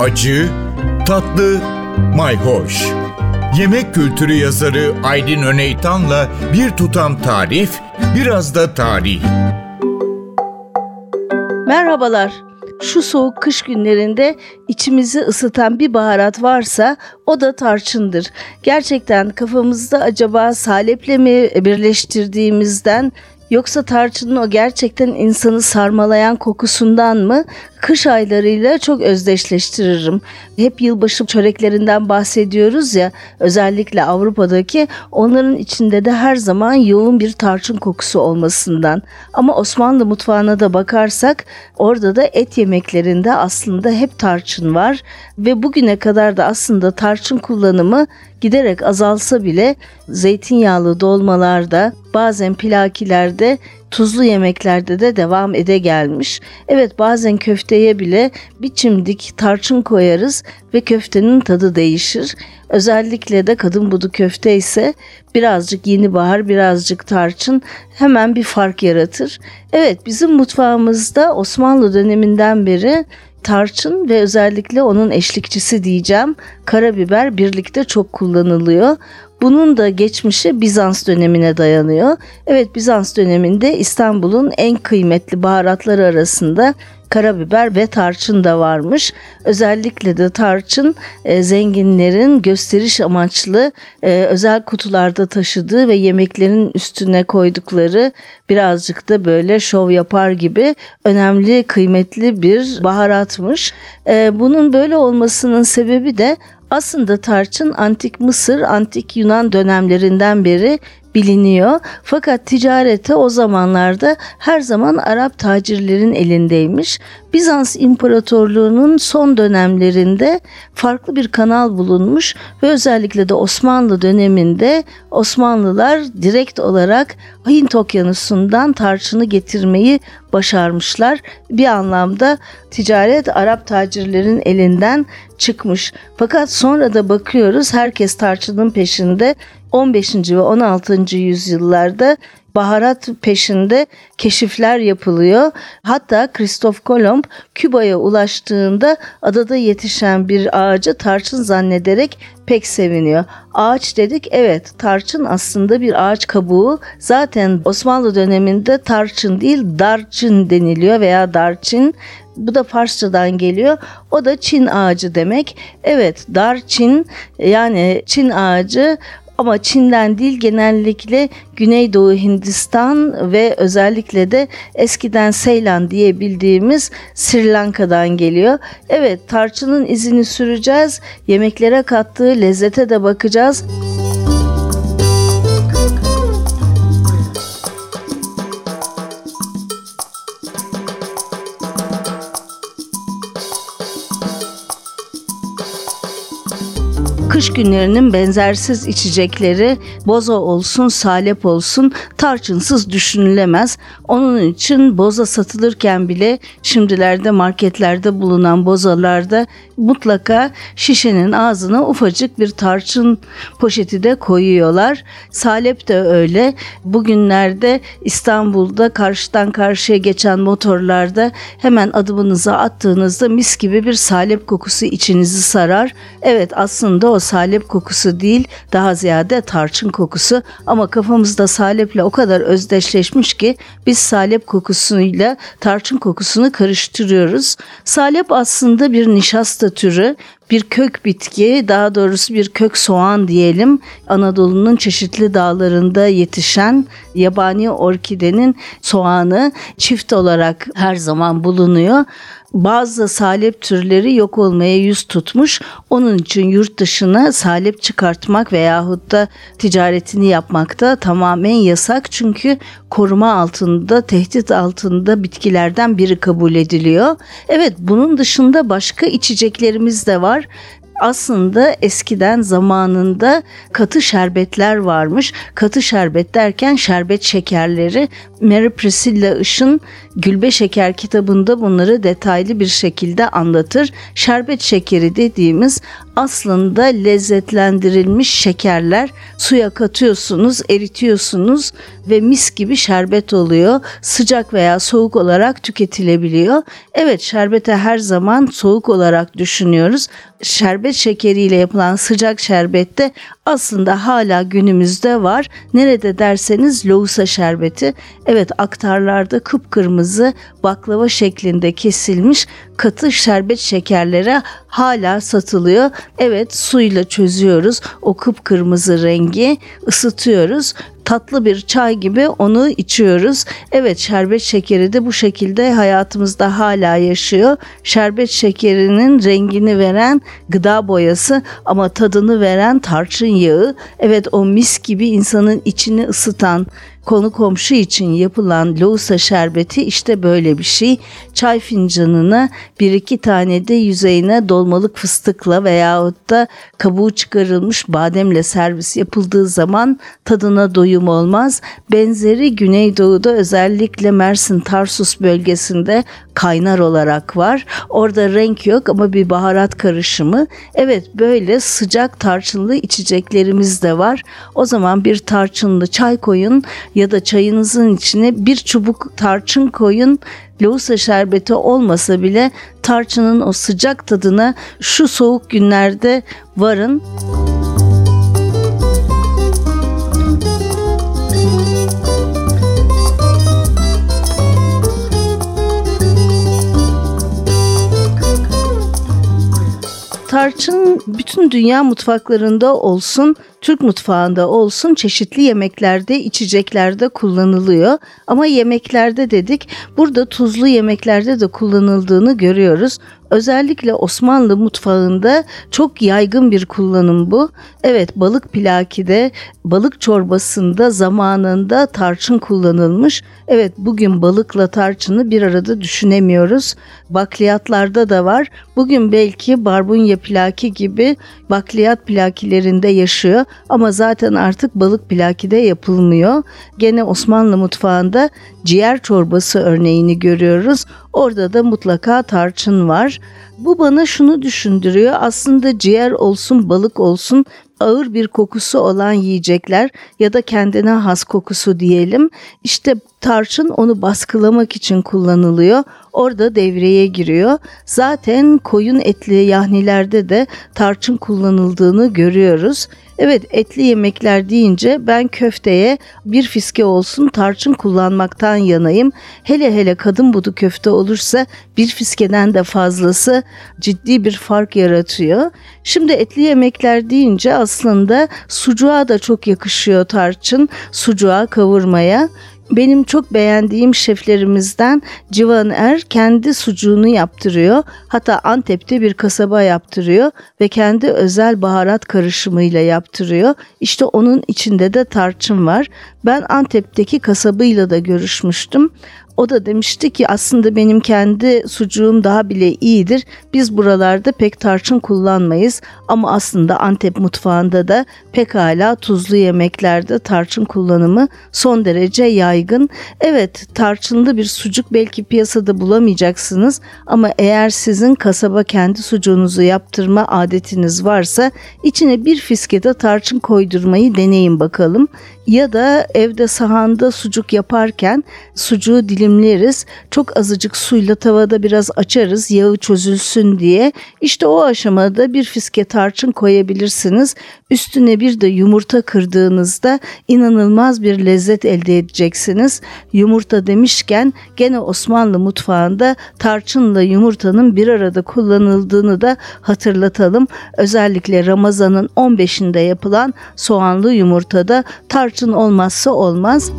acı, tatlı, mayhoş. Yemek kültürü yazarı Aydın Öneytan'la bir tutam tarif, biraz da tarih. Merhabalar. Şu soğuk kış günlerinde içimizi ısıtan bir baharat varsa o da tarçındır. Gerçekten kafamızda acaba saleple mi birleştirdiğimizden Yoksa tarçının o gerçekten insanı sarmalayan kokusundan mı kış aylarıyla çok özdeşleştiririm. Hep yılbaşı çöreklerinden bahsediyoruz ya özellikle Avrupa'daki onların içinde de her zaman yoğun bir tarçın kokusu olmasından. Ama Osmanlı mutfağına da bakarsak orada da et yemeklerinde aslında hep tarçın var ve bugüne kadar da aslında tarçın kullanımı giderek azalsa bile zeytinyağlı dolmalarda bazen pilakilerde tuzlu yemeklerde de devam ede gelmiş. Evet bazen köfteye bile bir çimdik tarçın koyarız ve köftenin tadı değişir. Özellikle de kadın budu köfte ise birazcık yeni bahar birazcık tarçın hemen bir fark yaratır. Evet bizim mutfağımızda Osmanlı döneminden beri tarçın ve özellikle onun eşlikçisi diyeceğim karabiber birlikte çok kullanılıyor. Bunun da geçmişi Bizans dönemine dayanıyor. Evet Bizans döneminde İstanbul'un en kıymetli baharatları arasında karabiber ve tarçın da varmış. Özellikle de tarçın e, zenginlerin gösteriş amaçlı e, özel kutularda taşıdığı ve yemeklerin üstüne koydukları birazcık da böyle şov yapar gibi önemli kıymetli bir baharatmış. E, bunun böyle olmasının sebebi de aslında tarçın antik Mısır, antik Yunan dönemlerinden beri biliniyor. Fakat ticarete o zamanlarda her zaman Arap tacirlerin elindeymiş. Bizans İmparatorluğu'nun son dönemlerinde farklı bir kanal bulunmuş ve özellikle de Osmanlı döneminde Osmanlılar direkt olarak Hint Okyanusu'ndan tarçını getirmeyi başarmışlar. Bir anlamda ticaret Arap tacirlerin elinden çıkmış. Fakat sonra da bakıyoruz herkes tarçının peşinde 15. ve 16. yüzyıllarda baharat peşinde keşifler yapılıyor. Hatta Kristof Kolomb Küba'ya ulaştığında adada yetişen bir ağacı tarçın zannederek pek seviniyor. Ağaç dedik evet tarçın aslında bir ağaç kabuğu. Zaten Osmanlı döneminde tarçın değil darçın deniliyor veya darçın bu da Farsçadan geliyor. O da Çin ağacı demek. Evet, dar Çin yani Çin ağacı ama Çin'den değil genellikle Güneydoğu Hindistan ve özellikle de eskiden Seylan diye bildiğimiz Sri Lanka'dan geliyor. Evet tarçının izini süreceğiz. Yemeklere kattığı lezzete de bakacağız. kış günlerinin benzersiz içecekleri boza olsun, salep olsun tarçınsız düşünülemez. Onun için boza satılırken bile şimdilerde marketlerde bulunan bozalarda mutlaka şişenin ağzına ufacık bir tarçın poşeti de koyuyorlar. Salep de öyle. Bugünlerde İstanbul'da karşıdan karşıya geçen motorlarda hemen adımınıza attığınızda mis gibi bir salep kokusu içinizi sarar. Evet aslında o salep kokusu değil daha ziyade tarçın kokusu ama kafamızda saleple o kadar özdeşleşmiş ki biz salep kokusuyla tarçın kokusunu karıştırıyoruz. Salep aslında bir nişasta türü bir kök bitki, daha doğrusu bir kök soğan diyelim. Anadolu'nun çeşitli dağlarında yetişen yabani orkidenin soğanı çift olarak her zaman bulunuyor bazı salep türleri yok olmaya yüz tutmuş. Onun için yurt dışına salep çıkartmak veyahut da ticaretini yapmak da tamamen yasak. Çünkü koruma altında, tehdit altında bitkilerden biri kabul ediliyor. Evet bunun dışında başka içeceklerimiz de var aslında eskiden zamanında katı şerbetler varmış. Katı şerbet derken şerbet şekerleri Mary Priscilla Işın Gülbe Şeker kitabında bunları detaylı bir şekilde anlatır. Şerbet şekeri dediğimiz aslında lezzetlendirilmiş şekerler suya katıyorsunuz, eritiyorsunuz ve mis gibi şerbet oluyor. Sıcak veya soğuk olarak tüketilebiliyor. Evet şerbete her zaman soğuk olarak düşünüyoruz. Şerbet şekeriyle yapılan sıcak şerbette aslında hala günümüzde var. Nerede derseniz lohusa şerbeti. Evet aktarlarda kıpkırmızı baklava şeklinde kesilmiş katı şerbet şekerlere hala satılıyor. Evet suyla çözüyoruz o kıpkırmızı rengi ısıtıyoruz tatlı bir çay gibi onu içiyoruz. Evet şerbet şekeri de bu şekilde hayatımızda hala yaşıyor. Şerbet şekerinin rengini veren gıda boyası ama tadını veren tarçın yağı. Evet o mis gibi insanın içini ısıtan konu komşu için yapılan lohusa şerbeti işte böyle bir şey. Çay fincanına bir iki tane de yüzeyine dolmalık fıstıkla veyahut da kabuğu çıkarılmış bademle servis yapıldığı zaman tadına doyum olmaz. Benzeri Güneydoğu'da özellikle Mersin Tarsus bölgesinde kaynar olarak var. Orada renk yok ama bir baharat karışımı. Evet böyle sıcak tarçınlı içeceklerimiz de var. O zaman bir tarçınlı çay koyun ya da çayınızın içine bir çubuk tarçın koyun. Lohusa şerbeti olmasa bile tarçının o sıcak tadına şu soğuk günlerde varın. Tarçın bütün dünya mutfaklarında olsun, Türk mutfağında olsun çeşitli yemeklerde, içeceklerde kullanılıyor. Ama yemeklerde dedik, burada tuzlu yemeklerde de kullanıldığını görüyoruz. Özellikle Osmanlı mutfağında çok yaygın bir kullanım bu. Evet balık pilakide, balık çorbasında zamanında tarçın kullanılmış. Evet bugün balıkla tarçını bir arada düşünemiyoruz. Bakliyatlarda da var. Bugün belki barbunya plaki gibi bakliyat plakilerinde yaşıyor ama zaten artık balık plakide yapılmıyor. Gene Osmanlı mutfağında ciğer çorbası örneğini görüyoruz. Orada da mutlaka tarçın var. Bu bana şunu düşündürüyor. Aslında ciğer olsun, balık olsun ağır bir kokusu olan yiyecekler ya da kendine has kokusu diyelim. İşte tarçın onu baskılamak için kullanılıyor. Orada devreye giriyor. Zaten koyun etli yahnilerde de tarçın kullanıldığını görüyoruz. Evet etli yemekler deyince ben köfteye bir fiske olsun tarçın kullanmaktan yanayım. Hele hele kadın budu köfte olursa bir fiskeden de fazlası ciddi bir fark yaratıyor. Şimdi etli yemekler deyince aslında sucuğa da çok yakışıyor tarçın. Sucuğa kavurmaya. Benim çok beğendiğim şeflerimizden Civan Er kendi sucuğunu yaptırıyor. Hatta Antep'te bir kasaba yaptırıyor ve kendi özel baharat karışımıyla yaptırıyor. İşte onun içinde de tarçın var. Ben Antep'teki kasabıyla da görüşmüştüm. O da demişti ki aslında benim kendi sucuğum daha bile iyidir. Biz buralarda pek tarçın kullanmayız ama aslında Antep mutfağında da pekala tuzlu yemeklerde tarçın kullanımı son derece yaygın. Evet tarçınlı bir sucuk belki piyasada bulamayacaksınız ama eğer sizin kasaba kendi sucuğunuzu yaptırma adetiniz varsa içine bir fiskede tarçın koydurmayı deneyin bakalım ya da evde sahanda sucuk yaparken sucuğu dilimleriz. Çok azıcık suyla tavada biraz açarız yağı çözülsün diye. İşte o aşamada bir fiske tarçın koyabilirsiniz. Üstüne bir de yumurta kırdığınızda inanılmaz bir lezzet elde edeceksiniz. Yumurta demişken gene Osmanlı mutfağında tarçınla yumurtanın bir arada kullanıldığını da hatırlatalım. Özellikle Ramazan'ın 15'inde yapılan soğanlı yumurtada tarçın olmazsa olmaz.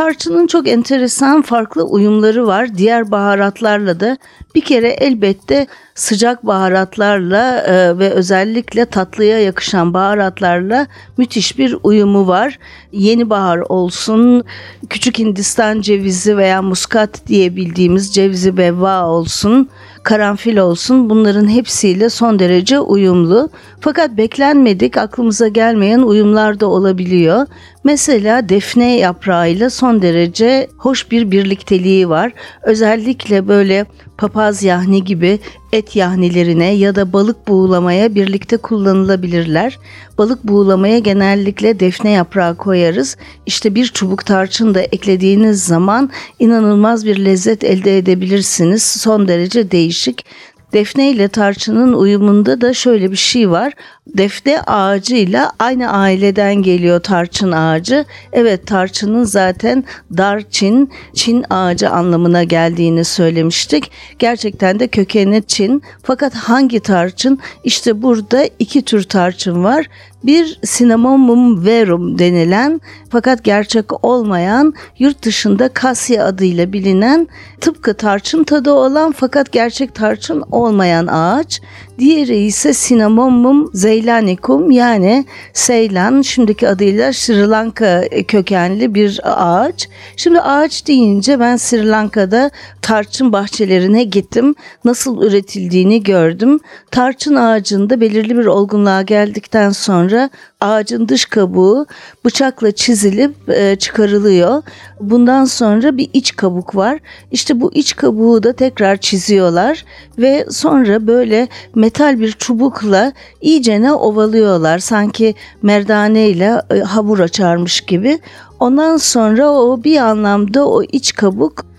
Şimdi tarçının çok enteresan farklı uyumları var. Diğer baharatlarla da bir kere elbette sıcak baharatlarla e, ve özellikle tatlıya yakışan baharatlarla müthiş bir uyumu var. Yeni bahar olsun, küçük Hindistan cevizi veya muskat diye bildiğimiz cevizi bevva olsun, karanfil olsun bunların hepsiyle son derece uyumlu. Fakat beklenmedik aklımıza gelmeyen uyumlar da olabiliyor. Mesela defne yaprağıyla son derece hoş bir birlikteliği var. Özellikle böyle papaz yahni gibi et yahnilerine ya da balık buğulamaya birlikte kullanılabilirler. Balık buğulamaya genellikle defne yaprağı koyarız. İşte bir çubuk tarçın da eklediğiniz zaman inanılmaz bir lezzet elde edebilirsiniz. Son derece değişik. Defne ile tarçının uyumunda da şöyle bir şey var. Defne ağacıyla aynı aileden geliyor tarçın ağacı. Evet tarçının zaten darçin, Çin ağacı anlamına geldiğini söylemiştik. Gerçekten de kökeni Çin. Fakat hangi tarçın? İşte burada iki tür tarçın var. Bir Cinnamomum verum denilen fakat gerçek olmayan yurt dışında kasya adıyla bilinen tıpkı tarçın tadı olan fakat gerçek tarçın olmayan ağaç. Diğeri ise Cinnamomum zeylanicum yani Seylan şimdiki adıyla Sri Lanka kökenli bir ağaç. Şimdi ağaç deyince ben Sri Lanka'da tarçın bahçelerine gittim. Nasıl üretildiğini gördüm. Tarçın ağacında belirli bir olgunluğa geldikten sonra ağacın dış kabuğu bıçakla çizilip e, çıkarılıyor. Bundan sonra bir iç kabuk var. İşte bu iç kabuğu da tekrar çiziyorlar ve sonra böyle metal bir çubukla iyicene ovalıyorlar. Sanki merdane ile e, hamur açarmış gibi. Ondan sonra o bir anlamda o iç kabuk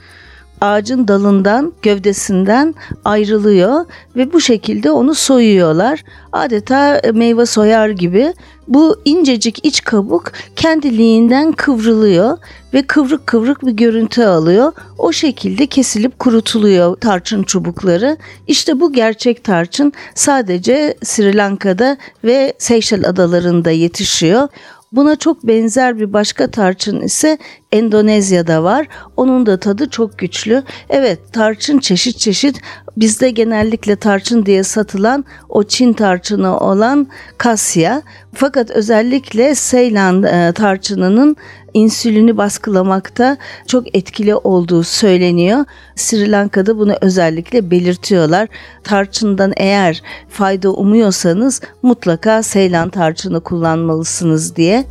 ağacın dalından, gövdesinden ayrılıyor ve bu şekilde onu soyuyorlar. Adeta meyve soyar gibi bu incecik iç kabuk kendiliğinden kıvrılıyor ve kıvrık kıvrık bir görüntü alıyor. O şekilde kesilip kurutuluyor tarçın çubukları. İşte bu gerçek tarçın sadece Sri Lanka'da ve Seyşel adalarında yetişiyor. Buna çok benzer bir başka tarçın ise Endonezya'da var. Onun da tadı çok güçlü. Evet tarçın çeşit çeşit bizde genellikle tarçın diye satılan o Çin tarçını olan kasya. Fakat özellikle Seylan e, tarçınının insülini baskılamakta çok etkili olduğu söyleniyor. Sri Lanka'da bunu özellikle belirtiyorlar. Tarçından eğer fayda umuyorsanız mutlaka Seylan tarçını kullanmalısınız diye.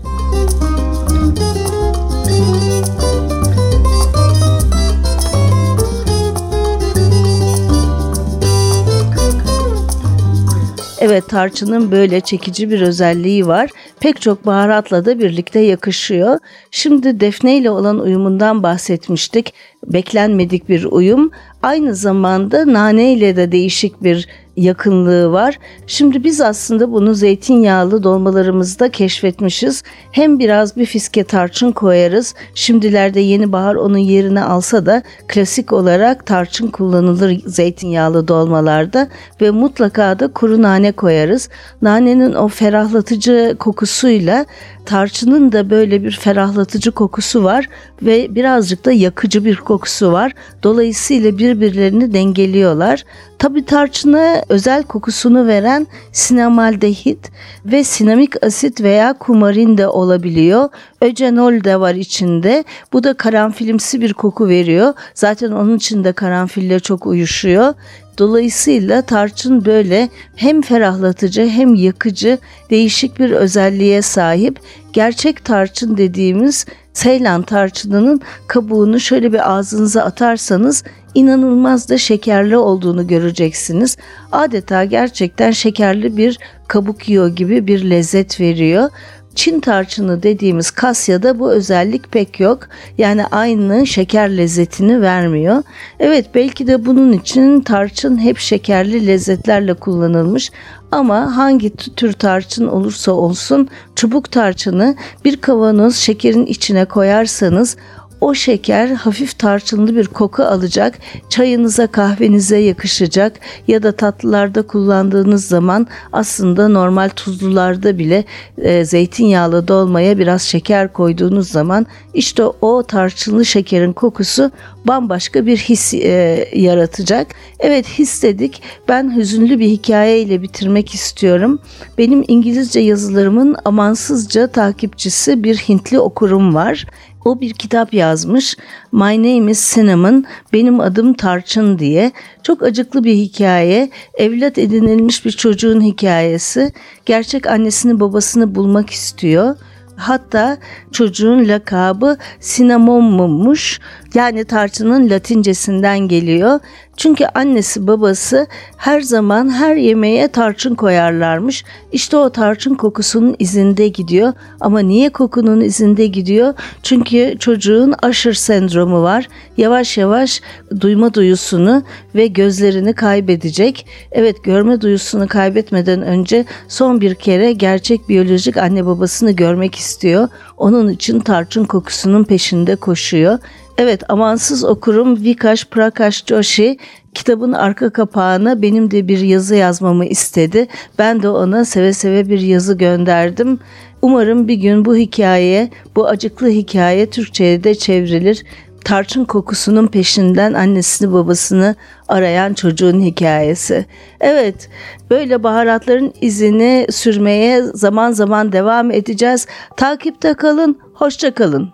Evet tarçının böyle çekici bir özelliği var. Pek çok baharatla da birlikte yakışıyor. Şimdi defne ile olan uyumundan bahsetmiştik. Beklenmedik bir uyum. Aynı zamanda nane ile de değişik bir yakınlığı var. Şimdi biz aslında bunu zeytinyağlı dolmalarımızda keşfetmişiz. Hem biraz bir fiske tarçın koyarız. Şimdilerde yeni bahar onun yerini alsa da klasik olarak tarçın kullanılır zeytinyağlı dolmalarda ve mutlaka da kuru nane koyarız. Nanenin o ferahlatıcı kokusuyla tarçının da böyle bir ferahlatıcı kokusu var ve birazcık da yakıcı bir kokusu var. Dolayısıyla birbirlerini dengeliyorlar. Tabi tarçına özel kokusunu veren sinamaldehit ve sinamik asit veya kumarin de olabiliyor. Öcenol de var içinde. Bu da karanfilimsi bir koku veriyor. Zaten onun için de karanfille çok uyuşuyor. Dolayısıyla tarçın böyle hem ferahlatıcı hem yakıcı değişik bir özelliğe sahip. Gerçek tarçın dediğimiz Seylan tarçınının kabuğunu şöyle bir ağzınıza atarsanız inanılmaz da şekerli olduğunu göreceksiniz. Adeta gerçekten şekerli bir kabuk yiyor gibi bir lezzet veriyor. Çin tarçını dediğimiz kasyada bu özellik pek yok. Yani aynı şeker lezzetini vermiyor. Evet belki de bunun için tarçın hep şekerli lezzetlerle kullanılmış ama hangi tür tarçın olursa olsun çubuk tarçını bir kavanoz şekerin içine koyarsanız o şeker hafif tarçınlı bir koku alacak. Çayınıza kahvenize yakışacak ya da tatlılarda kullandığınız zaman aslında normal tuzlularda bile e, zeytinyağlı dolmaya biraz şeker koyduğunuz zaman işte o tarçınlı şekerin kokusu bambaşka bir his e, yaratacak. Evet his dedik. Ben hüzünlü bir hikayeyle bitirmek istiyorum. Benim İngilizce yazılarımın amansızca takipçisi bir Hintli okurum var. O bir kitap yazmış. My name is Cinnamon, benim adım Tarçın diye. Çok acıklı bir hikaye. Evlat edinilmiş bir çocuğun hikayesi. Gerçek annesini babasını bulmak istiyor. Hatta çocuğun lakabı Sinnamon'muş. Yani tarçının latincesinden geliyor. Çünkü annesi babası her zaman her yemeğe tarçın koyarlarmış. İşte o tarçın kokusunun izinde gidiyor. Ama niye kokunun izinde gidiyor? Çünkü çocuğun Usher sendromu var. Yavaş yavaş duyma duyusunu ve gözlerini kaybedecek. Evet görme duyusunu kaybetmeden önce son bir kere gerçek biyolojik anne babasını görmek istiyor. Onun için tarçın kokusunun peşinde koşuyor. Evet amansız okurum Vikash Prakash Joshi kitabın arka kapağına benim de bir yazı yazmamı istedi. Ben de ona seve seve bir yazı gönderdim. Umarım bir gün bu hikaye, bu acıklı hikaye Türkçe'ye de çevrilir. Tarçın kokusunun peşinden annesini babasını arayan çocuğun hikayesi. Evet, böyle baharatların izini sürmeye zaman zaman devam edeceğiz. Takipte kalın, hoşça kalın.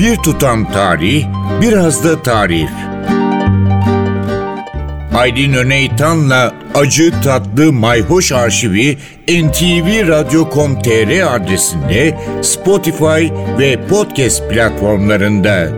Bir tutam tarih, biraz da tarif. Aydın Öneytan'la Acı Tatlı Mayhoş Arşivi ntvradio.com.tr adresinde Spotify ve podcast platformlarında.